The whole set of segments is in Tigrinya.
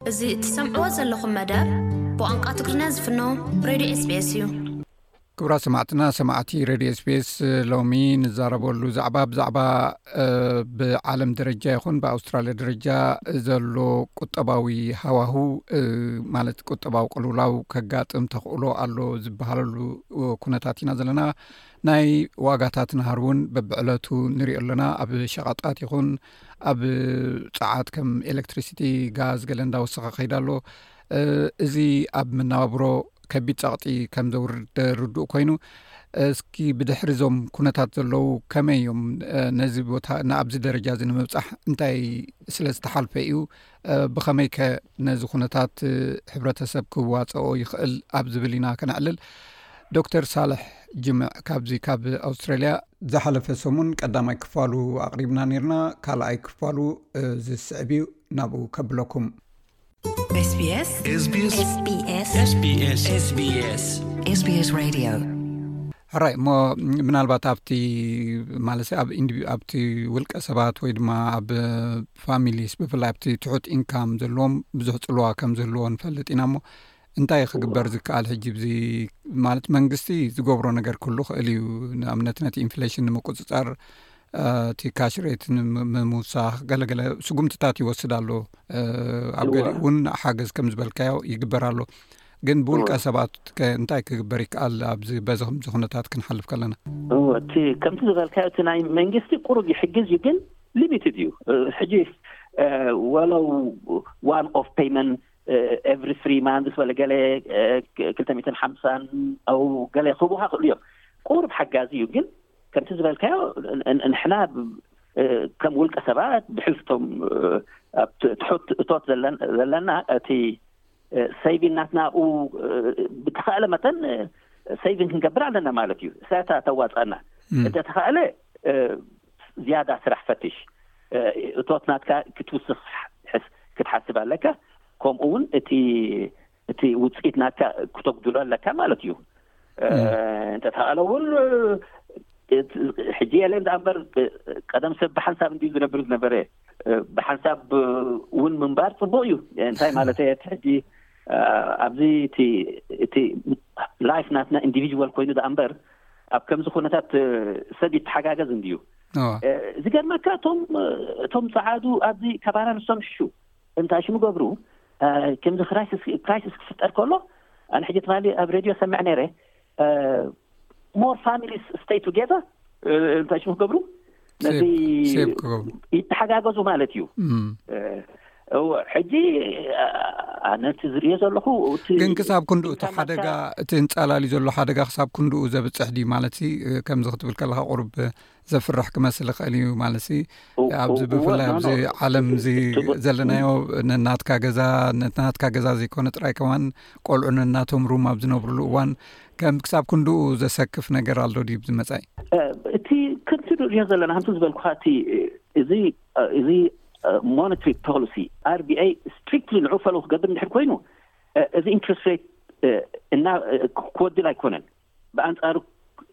እዚ እትሰምዕዎ ዘለኹም መደብ ብቋንቋ ትግርኛ ዝፍኖ ሬድዮ ኤስቤስ እዩ። ክብራ ሰማዕትና ሰማዕቲ ረድዮ ስፔስ ሎሚ ንዛረበሉ ዛዕባ ብዛዕባ ብዓለም ደረጃ ይኹን ብኣውስትራልያ ደረጃ ዘሎ ቁጠባዊ ሃዋሁ ማለት ቁጠባዊ ቅልውላው ከጋጥም ተኽእሎ ኣሎ ዝበሃለሉ ኩነታት ኢና ዘለና ናይ ዋጋታት ናሃር እውን በብዕለቱ ንሪኦ ኣለና ኣብ ሸቓጣት ይኹን ኣብ ፀዓት ከም ኤሌክትሪሲቲ ጋዝ ገለ እንዳወሰኸ ከይዳ ኣሎ እዚ ኣብ መናባብሮ ከቢድ ፀቕጢ ከም ዘውርድ ርዱእ ኮይኑ እስኪ ብድሕሪ እዞም ኩነታት ዘለዉ ከመይ እዮም ነዚ ቦታ ንኣብዚ ደረጃ እዚ ንምብፃሕ እንታይ ስለ ዝተሓልፈ እዩ ብኸመይ ከ ነዚ ኩነታት ሕብረተሰብ ክዋፀኦ ይኽእል ኣብ ዝብል ኢና ከነዕልል ዶክተር ሳልሕ ጅምዕ ካብዚ ካብ ኣውስትራልያ ዝሓለፈ ሰሙን ቀዳማይ ክፋሉ ኣቕሪብና ነርና ካልኣይ ክፋሉ ዝስዕብ እዩ ናብኡ ከብለኩም ሕራይ እሞ ምናልባት ኣብቲ ማለት ኣብኣብቲ ውልቀ ሰባት ወይ ድማ ኣብ ፋሚሊስ ብፍላይ ኣብቲ ትሑት ኢንካም ዘለዎም ብዙሕ ፅልዋ ከም ዘለዎ ንፈልጥ ኢና እሞ እንታይ ዩ ክግበር ዝከኣል ሕጂ ዚ ማለት መንግስቲ ዝገብሮ ነገር ክህሉ ክእል እዩ ንኣብነት ነቲ ኢንፍሌሽን ንምቁፅፃር እቲ ካሽሬት ንምውሳኽ ገለገለ ስጉምትታት ይወስድ ኣሎ ኣብ ገሊእ እውን ሓገዝ ከም ዝበልካዮ ይግበር ኣሎ ግን ብውልቀ ሰባት ከ እንታይ ክግበር ይከኣል ኣብዚ በዚ ከምዚ ኩነታት ክንሓልፍ ከለና? እወ እቲ ከምቲ ዝበልካዮ እቲ ናይ መንግስቲ ቁሩብ ይሕግዝ እዩ ግን ሊሚትድ እዩ ሕጂ ወሎ ዋን ኦፍ ፔይመን ኤቭሪ ትሪ ማንስ ወለ ገለ ክልተ ሚእትን ሓምሳን ኣው ገለ ክህቡካ ክእሉ እዮም ቁሩብ ሓጋዚ እዩ ግን ከምቲ ዝበልካዮ ንሕና ከም ውልቀ ሰባት ብሕልፍቶም ኣብ ትሑት እቶት ዘለና እቲ ሰይቪን ናትና ኡ ብተኸእለ መጠን ሰይቪን ክንገብር ኣለና ማለት እዩ ሳያታ ተዋፀእና እተተኸእለ ዝያዳ ስራሕ ፈትሽ እቶት ናትካ ክትውስኽ ክትሓስብ ኣለካ ከምኡ ውን እቲ እቲ ውፅኢት ናትካ ክተጉድሎ ኣለካ ማለት እዩ እንተተኸእለ እውን ሕጂ የለ እዳኣ እምበር ቀደም ሰብ ብሓንሳብ እንዲ ዝነብር ዝነበረ ብሓንሳብ እውን ምንባር ፅቡቅ እዩ እንታይ ማለት እቲ ሕጂ ኣብዚ እቲ ላይፍ ናትና ኢንዲቪጅዋል ኮይኑ ዳኣ እምበር ኣብ ከምዚ ኩነታት ሰብ ይተሓጋገዝ እንድዩ ዝገርመካ እቶም እቶም ፀዓዱ ኣብዚ ከባና ንሶም ሽሹ እንታይ ሽሙ ገብሩ ከምዚ ክራይስስ ክፍጠር ከሎ ኣነ ሕጂ ትማሊ ኣብ ሬድዮ ሰምዕ ነይረ ሞር ፋሚሊስ ስተይ ቱገዘር እንታይ ሽሙ ክገብሩ ነዚ ይተሓጋገዙ ማለት እዩ እወ ሕጂ ኣነቲ ዝርዮ ዘለኹ ግን ክሳብ ክንድኡ እቲ ሓደጋ እቲ እንፃላልዩ ዘሎ ሓደጋ ክሳብ ክንድኡ ዘብፅሕ ድዩ ማለት ከምዚ ክትብል ከለካ ቁርብ ዘፍርሕ ክመስል ይኽእል እዩ ማለት ሲ ኣብዚ ብፍላይ ኣብዚ ዓለም እዚ ዘለናዮ ነናትካ ገዛ ነናትካ ገዛ ዘይኮነ ጥራይ ከዋን ቆልዑ ነናቶም ሩም ኣብ ዝነብርሉ እዋን ከም ክሳብ ክንድኡ ዘሰክፍ ነገር ኣሎ ድዩ ዝመፃኢ እቲ ከምቲ ንሪኦ ዘለና ከምቲ ዝበልኩካ እቲ እዚ እዚ ሞነትሪ ፖሊሲ ኣር ቢኤ ስትሪክትሊ ንዑ ፈለዉ ክገብር እንድሕር ኮይኑ እዚ ኢንትረስት ሬት እና ክወድል ኣይኮነን ብኣንጻሩ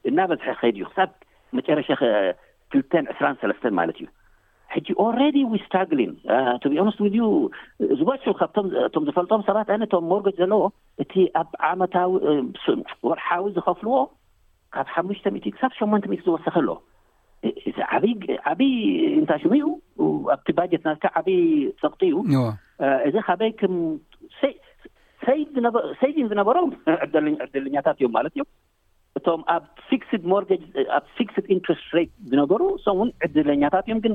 እናበዝሐ ክኸይድ እዩ ክሳብ መጨረሻ ክልተን ዕስራን ሰለስተን ማለት እዩ ሕጂ ኦረዲ ዊ ስትራግሊን ቱ ቢ ኦነስት ዊዝ ዩ ዝበዝሑ ካብቶም እቶም ዝፈልጦም ሰባት ኣነ እቶም ሞርገጅ ዘለዎ እቲ ኣብ ዓመታዊ ወርሓዊ ዝኸፍልዎ ካብ ሓሙሽተ ሚእቲ ክሳብ ሸሞንተ ሚእቲ ዝወሰኸ ኣሎ እዚ ዓብይ ዓብይ እንታይ ሽሙ እዩ ኣብቲ ባጀት ናትካ ዓብይ ፀቕጢ እዩ እዎ እዚ ካበይ ክም ሰይቪን ዝነበሮም ዕደል- ዕደለኛታት እዮም ማለት እዮም እቶም ኣብ ፊክስድ ሞርጌጅ ኣብ ፊክስድ ኢንትረስት ሬት ዝነበሩ እሶም እውን ዕድለኛታት እዮም ግን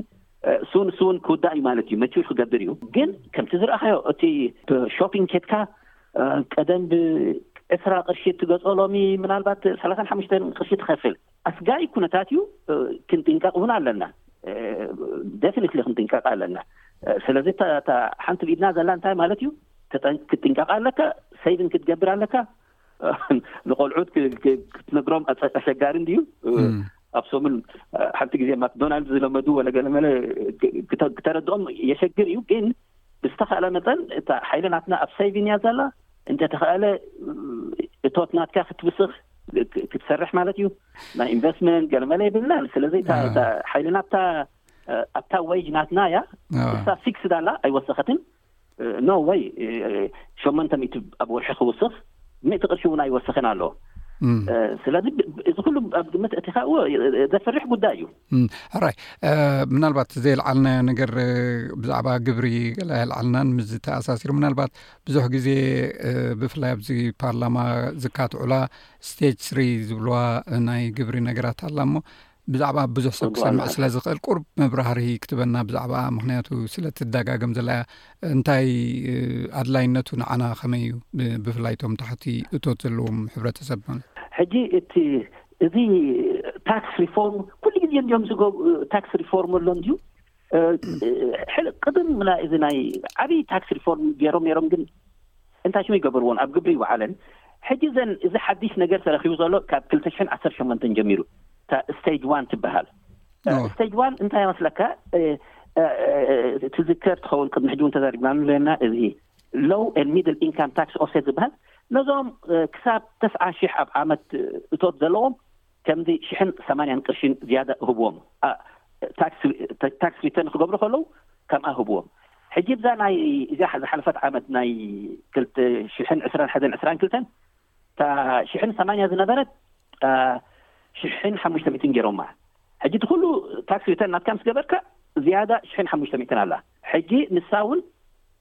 ስውን ስውን ክውዳእ እዩ ማለት እዩ መቹር ክገብር እዩ ግን ከምቲ ዝረኣኻዮ እቲ ሾፒንግ ኬትካ ቀደም ብዕስራ ቅርሺ እትገጾ ሎሚ ምናልባት ሰላሳን ሓሙሽተን ቅርሺ ትኸፍል ኣስጋኢ ኩነታት እዩ ክንጥንቀቅ እውን ኣለና ደፊኒትሊ ክንጥንቀቅ ኣለና ስለዚ እታ ሓንቲ ብኢድና ዘላ እንታይ ማለት እዩ ክትጥንቀቅ ኣለካ ሰይቭን ክትገብር ኣለካ ንቆልዑት ክትነግሮም ኣሸጋሪ እንድዩ ኣብ ሰሙን ሓንቲ ግዜ ማክዶናልድ ዝለመዱ ወለገለመለ ክተረድኦም የሸግር እዩ ግን ብዝተካእለ መጠን እታ ሓይልናትና ኣብ ሰይቪን እያ ዘላ እንተተኸእለ እቶት ናትካ ክትውስኽ ክትሰርሕ ማለት እዩ ናይ ኢንቨስትመንት ገለመለ ይብልና ስለዚ ሓይልና ኣብታ ወይጅ ናትና እያ እሳ ፊክስ ዳላ ኣይወሰኸትን ኖ ወይ ሸመንተ ሚት ኣብ ወርሒ ክውስኽ ሚእቲ ቅርሺ እውን ኣይወሰኸን ኣሎ ስለዚ እዚ ኩሉ ኣብ ግምት እቲ ኸ ዘፍርሕ ጉዳይ እዩ ራይ ምናልባት ዘየልዓልናዮ ነገር ብዛዕባ ግብሪ ገላ የልዓልናን ምስ ዝተኣሳሲሩ ምናልባት ብዙሕ ግዜ ብፍላይ ኣብዚ ፓርላማ ዝካትዑላ ስቴጅ ስሪ ዝብልዋ ናይ ግብሪ ነገራት ኣላ እሞ ብዛዕባ ብዙሕ ሰብ ክሰምዕ ስለ ዝኽእል ቁርብ መብራህርሂ ክትበና ብዛዕባ ምክንያቱ ስለ ትደጋገም ዘላያ እንታይ ኣድላይነቱ ንዓና ከመይ እዩ ብፍላይ ቶም ታሕቲ እቶት ዘለዎም ሕብረተሰብ ማለት ሕጂ እቲ እዚ ታክስ ሪፎርም ኩሉ ግዜ እንዲኦም ዝገብ ታክስ ሪፎርም ኣሎ እንድዩ ቅድም ምና እዚ ናይ ዓብይ ታክሲ ሪፎርም ገይሮም ነይሮም ግን እንታይ ሽሙ ይገበርዎን ኣብ ግብሪ ይወዓለን ሕጂ ዘን እዚ ሓድሽ ነገር ተረኪቡ ዘሎ ካብ ክልተ ሽሕን ዓሰርተ ሸሞንተን ጀሚሩ እታ ስቴጅ ዋን ትበሃል ስቴጅ ዋን እንታይ መስለካ ትዝከር ትኸውን ቅድሚ ሕጂ እውን ተዛሪብናሉ ኣለና እዚ ሎው ን ሚድል ኢንካም ታክስ ኦፍሴት ዝበሃል ነዞም ክሳብ ተስዓ ሽሕ ኣብ ዓመት እቶት ዘለዎም ከምዚ ሽሕን ሰማንያን ቅርሺን ዝያዳ እህብዎም ኣእ ታክስ ታክስ ሪተርን ክገብሩ ከለዉ ከምኣ እህብዎም ሕጂ ብዛ ናይ እዚኣ ዝሓለፈት ዓመት ናይ ክልተ ሽሕን ዕስራን ሓደን ዕስራን ክልተን እታ ሽሕን ሰማንያ ዝነበረት ሽሕን ሓሙሽተ ሚእትን ገይሮማ ሕጂ እቲ ኩሉ ታክስ ሪተርን ናትካ ምስ ገበርካ ዝያዳ ሽሕን ሓሙሽተ ሚእትን ኣላ ሕጂ ንሳ ውን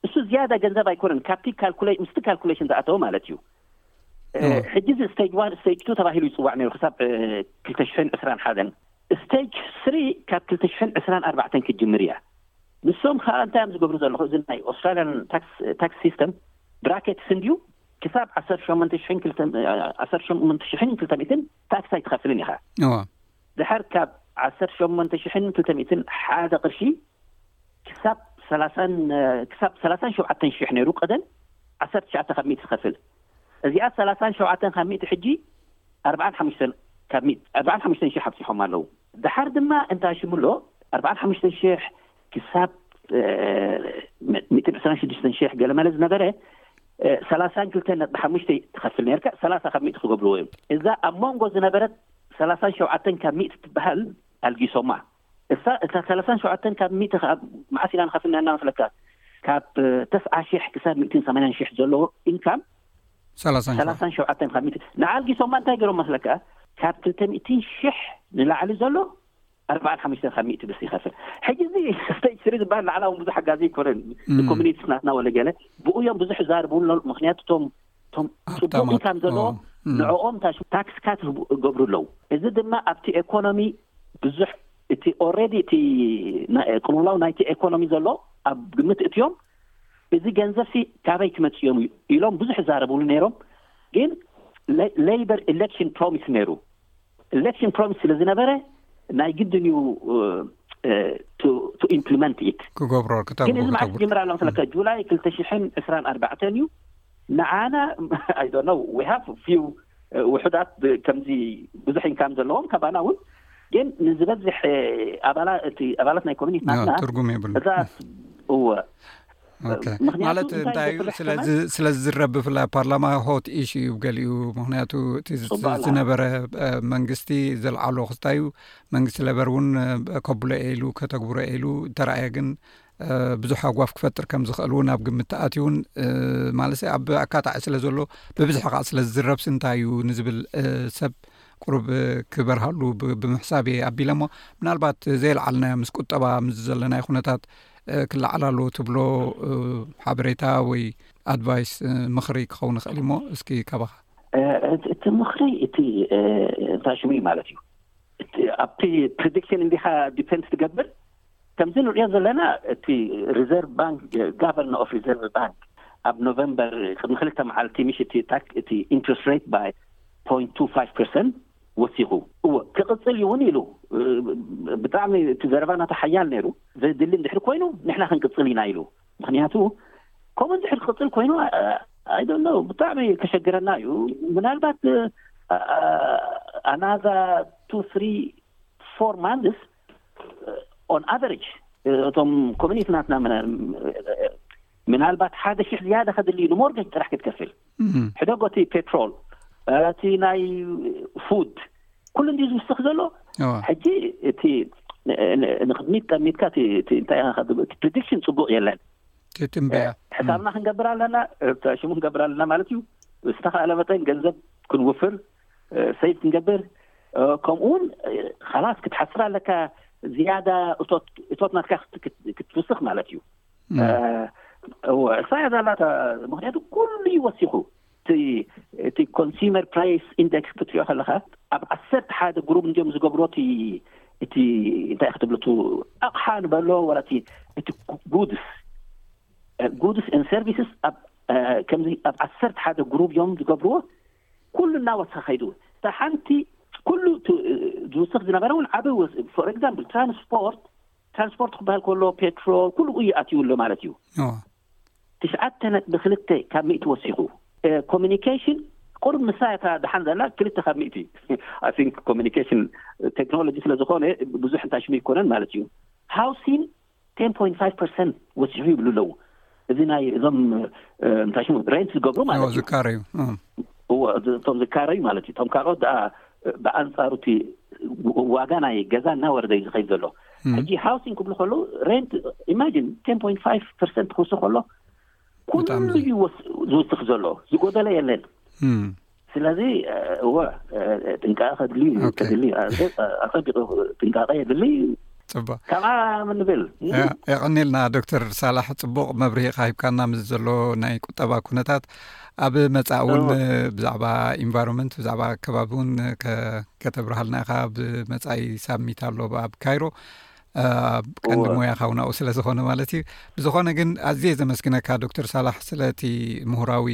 እሱ ዝያዳ ገንዘብ ኣይኮነን ካብቲ ካልኩለ ምስቲ ካልኩሌሽን ዝኣተወ ማለት እዩ እ፣ እወ ሕጂ እዚ ስቴጅ ዋን ስቴጅ ቱ ተባሂሉ ይጽዋዕ ነይሩ ክሳብ እ፣ ክልተ ሽሕን ዕስራን ሓደን ስቴጅ ስሪ ካብ ክልተ ሽሕን ዕስራን ኣርባዕተን ክትጅምር እያ ንሶም ከኣ እንታይ እዮም ዝገብሩ ዘለኹ እዚ ናይ ኦስትራልያን ታክስ ታክስ ሲስተም ብራኬትስ እንድዩ ክሳብ ዓሰርተ ሸሞንተ ሽሕን ክልተ እ፣ ዓሰርተ ሸሞንተ ሽሕን ክልተ ሚእትን ታክስ ኣይትኸፍልን ኢኻ እወ ደሓር ካብ ዓሰርተ ሸሞንተ ሽሕን ክልተ ሚእትን ሓደ ቅርሺ ክሳብ ሰላሳን ሸውዓተን ሽሕ ነይሩ ቀደም ዓሰርተ ትሽዓተ ካብ ሚእቲ ዝኸፍል እዚኣ ሰላሳን ሸውዓተን ካብ ሚእቲ ሕጂ ኣርብዓን ሓሙሽተን ካብ ሚእቲ ኣርብዓን ሓሙሽተን ሽሕ ኣብፂሖም ኣለዉ ደሓር ድማ እንታይ ሽምሎ ኣርብዓን ሓሙሽተን ሽሕ ክሳብ ሚእትን ዕስራን ሽዱሽተን ሽሕ ገለመለ ዝነበረ ሰላሳን ክልተን ነጥቢ ሓሙሽተ ትኸፍል ነርካ ሰላሳ ካብ ሚእቲ ክገብርዎ እዮም እዛ ኣብ መንጎ ዝነበረት ሰላሳን ሸውዓተን ካብ ሚእቲ ትበሃል ኣልጊሶማ እሳ እታ ሰላሳን ሸውዓተን ካብ ሚእቲ ከኣ መዓስ ኢና ንኸፍለና መስለካ ካብ ተስዓ ሽሕ ክሳብ ሚእትን ሰማንያን ሽሕ ዘሎ ኢንካም ሰላሳን ሸውዓተን ካብ ሚእቲ ንኣልጊሶማ እንታይ ገይሮም መስለካ ካብ ክልተ ሚእትን ሽሕ ንላዕሊ ዘሎ ኣርባዓን ሓሙሽተን ካብ ሚእቲ ብስ ይኸፍል ሕጂ እዚ ስቴጅ ስሪ ዝበሃል ላዕላ እውን ብዙሕ ሓጋዚ ኣይኮነን ንኮሚኒቲስ ናትና ወለገለ ብኡ እዮም ብዙሕ ዛርቡ ኣሎ ምክንያቱ እቶም እቶም ፅቡቅ ኢንካም ዘለዎ ንዕኦም ታክስ ካት ገብሩ ኣለዉ እዚ ድማ ኣብቲ ኤኮኖሚ ብዙሕ እቲ ኦረዲ እቲ ቅልውላው ናይቲ ኤኮኖሚ ዘሎ ኣብ ግምት እትዮም እዚ ገንዘብሲ ካበይ ክመፅእዮም ኢሎም ብዙሕ ዛረብሉ ነይሮም ግን ሌበር ኤሌክሽን ፕሮሚስ ነይሩ ኢለክሽን ፕሮሚስ ስለ ዝነበረ ናይ ግድን እዩ ቱ ኢምፕሊመንት ኢት ክገብሮ ግን እዚ መዓስ ክጅምር ኣሎ ስለካ ጁላይ ክልተ ሽሕን ዕስራን ኣርባዕተን እዩ ንዓና ኣይዶ ነው ዊ ሃቭ ፊው ውሑዳት ከምዚ ብዙሕ ኢንካም ዘለዎም ካባና እውን ግን ንዝበዝሕ ኣባላት ናይ ኮሚኒቲ ናትና ትርጉም የብሉ እዛ እወ ማለት እንታይ እዩ ስለ ዝዝረብ ብፍላይ ፓርላማ ሆት ኢሽ እዩ ገሊኡ ምክንያቱ እቲ ዝነበረ መንግስቲ ዘልዓሎ ክስታ እዩ መንግስቲ ለበር እውን ከብሎ እየ ኢሉ ከተግብሮ እየ ኢሉ እተረእየ ግን ብዙሕ ኣጓፍ ክፈጥር ከም ዝኽእል እውን ኣብ ግምት ተኣት እውን ማለት ኣብ ኣካታዒ ስለ ዘሎ ብብዝሒ ከዓ ስለ ዝዝረብሲ እንታይ እዩ ንዝብል ሰብ ቅሩብ ክበርሃሉ ብምሕሳብ እየ ኣቢለ እሞ ምናልባት ዘየልዓልናዮ ምስ ቁጠባ ምስ ዘለናይ ኩነታት ክለዓል ኣለዎ ትብሎ ሓበሬታ ወይ ኣድቫይስ ምኽሪ ክኸውን ይኽእል እዩሞ እስኪ ካባኻ እቲ ምኽሪ እቲ እንታይ ሽሙ እዩ ማለት እዩ ኣብቲ ፕሪዲክሽን እንዲኻ ዲፔንድ ትገብር ከምዚ ንሪኦ ዘለና እቲ ሪዘርቭ ባንክ ጋቨርነር ኦፍ ሪዘርቭ ባንክ ኣብ ኖቨምበር ቅድሚ ክልተ መዓልቲ ምሽ እቲ ታክ እቲ ኢንትረስት ሬት ባይ ፖይንት ቱ ፋይቭ ፐርሰንት ወሲኹ። እወ ክቕጽል እዩ ውን ኢሉ። ብጣዕሚ እቲ ዘረባ ናቱ ሓያል ነይሩ። ዘድሊ እንድሕሪ ኮይኑ ንሕና ክንቅጽል ኢና ኢሉ። ምኽንያቱ ከምኡ እንድሕሪ ክቕጽል ኮይኑ ኣይ ዶንት ኖው ብጣዕሚ ከሸግረና እዩ። ምናልባት ኣናዛ ቱ ስሪ ፎር ማንዝስ። ኦን ኣቨሬጅ እቶም ኮሚኒቲ ናትና ምናልባት ሓደ ሽሕ ዝያደ ከድልዩ ንሞርገጅ ጥራሕ ክትከፍል ሕደጎ እቲ ፔትሮል እቲ ናይ ፉድ ኩሉ እንዲ ዝውስኽ ዘሎ ሕጂ እቲ ንክድሚት ጠሚትካ እንታይ ፕሪዲክሽን ፅቡቅ የለን ትትንበያ ሕሳብና ክንገብር ኣለና ሽሙ ክንገብር ኣለና ማለት እዩ ዝተካእለ መጠን ገንዘብ ክንውፍር ሰይብ ክንገብር ከምኡ ውን ካላስ ክትሓስር ኣለካ ዝያዳ እቶት ናትካ ክትውስኽ ማለት እዩ እወ እሳ እያ ዛላታ ምክንያቱ ኩሉ ዩ ወሲኹ እቲ ኮንሱመር ፕራይስ ኢንደክስ ክትሪኦ ከለካ ኣብ ዓሰርተ ሓደ ጉሩብ እንዲኦም ዝገብሮ እቲ እቲ እንታይ ክትብሉ እ ኣቕሓ ንበሎ ወላ እቲ ጉድስ ጉድስ ን ሰርቪስስ ከምዚ ኣብ ዓሰርተ ሓደ ጉሩብ እዮም ዝገብርዎ ኩሉ እናወሰኸ ከይዱ እውን እታ ሓንቲ ኩሉ እቲ ዝውስኽ ዝነበረ እውን ዓብይ ወስ ፎር ኤግዛምፕል ትራንስፖርት ትራንስፖርት ክበሃል ከሎ ፔትሮል ኩሉ እዩ ኣትዩ ኣሎ ማለት እዩ ትሽዓተ ነጥቢ ክልተ ካብ ሚእቲ ወሲኹ ኮሚኒኬሽን ቁርብ ንሳ እታ ደሓን ዘላ ክልተ ካብ ሚእቲ ኣይ ቲንክ ኮሚኒኬሽን ቴክኖሎጂ ስለ ዝኾነ ብዙሕ እንታይ ሽሙ ይኮነን ማለት እዩ ሃውሲን ቴን ፖይንት ፋይቭ ፐርሰንት ወሲኹ ይብሉ ኣለዉ እዚ ናይ እዞም እንታይ ሽሙ ሬንት ዝገብሩ ማለት እዩ ዝካረዩ እቶም ዝካረዩ ማለት እዩ እቶም ካልኦት ዳኣ ብኣንፃሩ እቲ ዋጋ ናይ ገዛ እናወረደ እዩ ዝኸይድ ዘሎ ሕጂ ሃውሲንግ ክብሉ ከለዉ ሬንት ኢማጂን ቴን ፖይንት ፋይቭ ፐርሰንት ክውስኽ ከሎ ኩሉ እዩ ዝውስኽ ዘሎ ዝጎደለ የለን ስለዚ እወ ጥንቃቐ ከድሊ ከድሊ ኣፀቢቑ ጥንቃቐ የድሊ ፅቡቅ ከምኣ ምንብል የቐኒልና ዶክተር ሳላሕ ፅቡቅ መብርሂ ካሂብካና ምስ ዘሎ ናይ ቁጠባ ኩነታት ኣብ መፃእ እውን ብዛዕባ ኢንቫይሮንመንት ብዛዕባ ኣከባቢ እውን ከተብርሃልና ኢኻ ብመፃኢ ሳሚት ኣሎ ኣብ ካይሮ ኣብ ቀንዲ ሞያካ ውናኡ ስለ ዝኾነ ማለት እዩ ብዝኾነ ግን ኣዝየ ዘመስግነካ ዶክተር ሳላሕ ስለቲ ምሁራዊ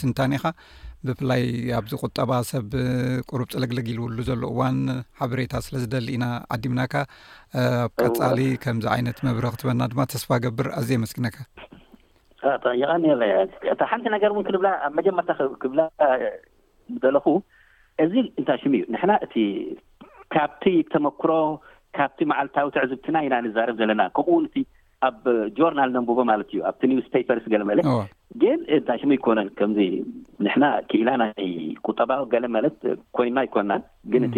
ትንታኔኻ ብፍላይ ኣብዚ ቁጠባ ሰብ ቅሩብ ፅልግልግ ኢልውሉ ዘሎ እዋን ሓበሬታ ስለ ዝደሊ ኢና ዓዲምናካ ኣብ ቀፃሊ ከምዚ ዓይነት መብረ ክትበና ድማ ተስፋ ገብር ኣዝየ የመስግነካ ይቀኒለየ እታ ሓንቲ ነገር እውን ክልብላ ኣብ መጀመርታ ክብላ ምደለኹ እዚ እንታይ ሽሙ እዩ ንሕና እቲ ካብቲ ተመክሮ ካብቲ መዓልታዊ ትዕዝብትና ኢና ንዛረብ ዘለና ከምኡ ውን እቲ ኣብ ጆርናል ነንብቦ ማለት እዩ ኣብቲ ኒውስ ፔፐርስ ገለ መለ ግን እንታይ ሽሙ ኣይኮነን ከምዚ ንሕና ክኢላ ናይ ቁጠባ ገለ ማለት ኮይና ኣይኮናን ግን እቲ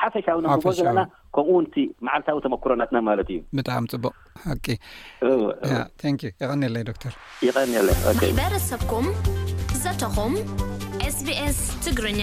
ሓፈሻዊ ነንብቦ ዘለና ከምኡ ውን እቲ መዓልታዊ ተመክሮ ናትና ማለት እዩ ብጣዕሚ ፅቡቅ ሓቂ ንዩ የቀኒለይ ዶክተር ይቀኒለ ማሕበረሰብኩም ዘተኹም ስbs ትግርኛ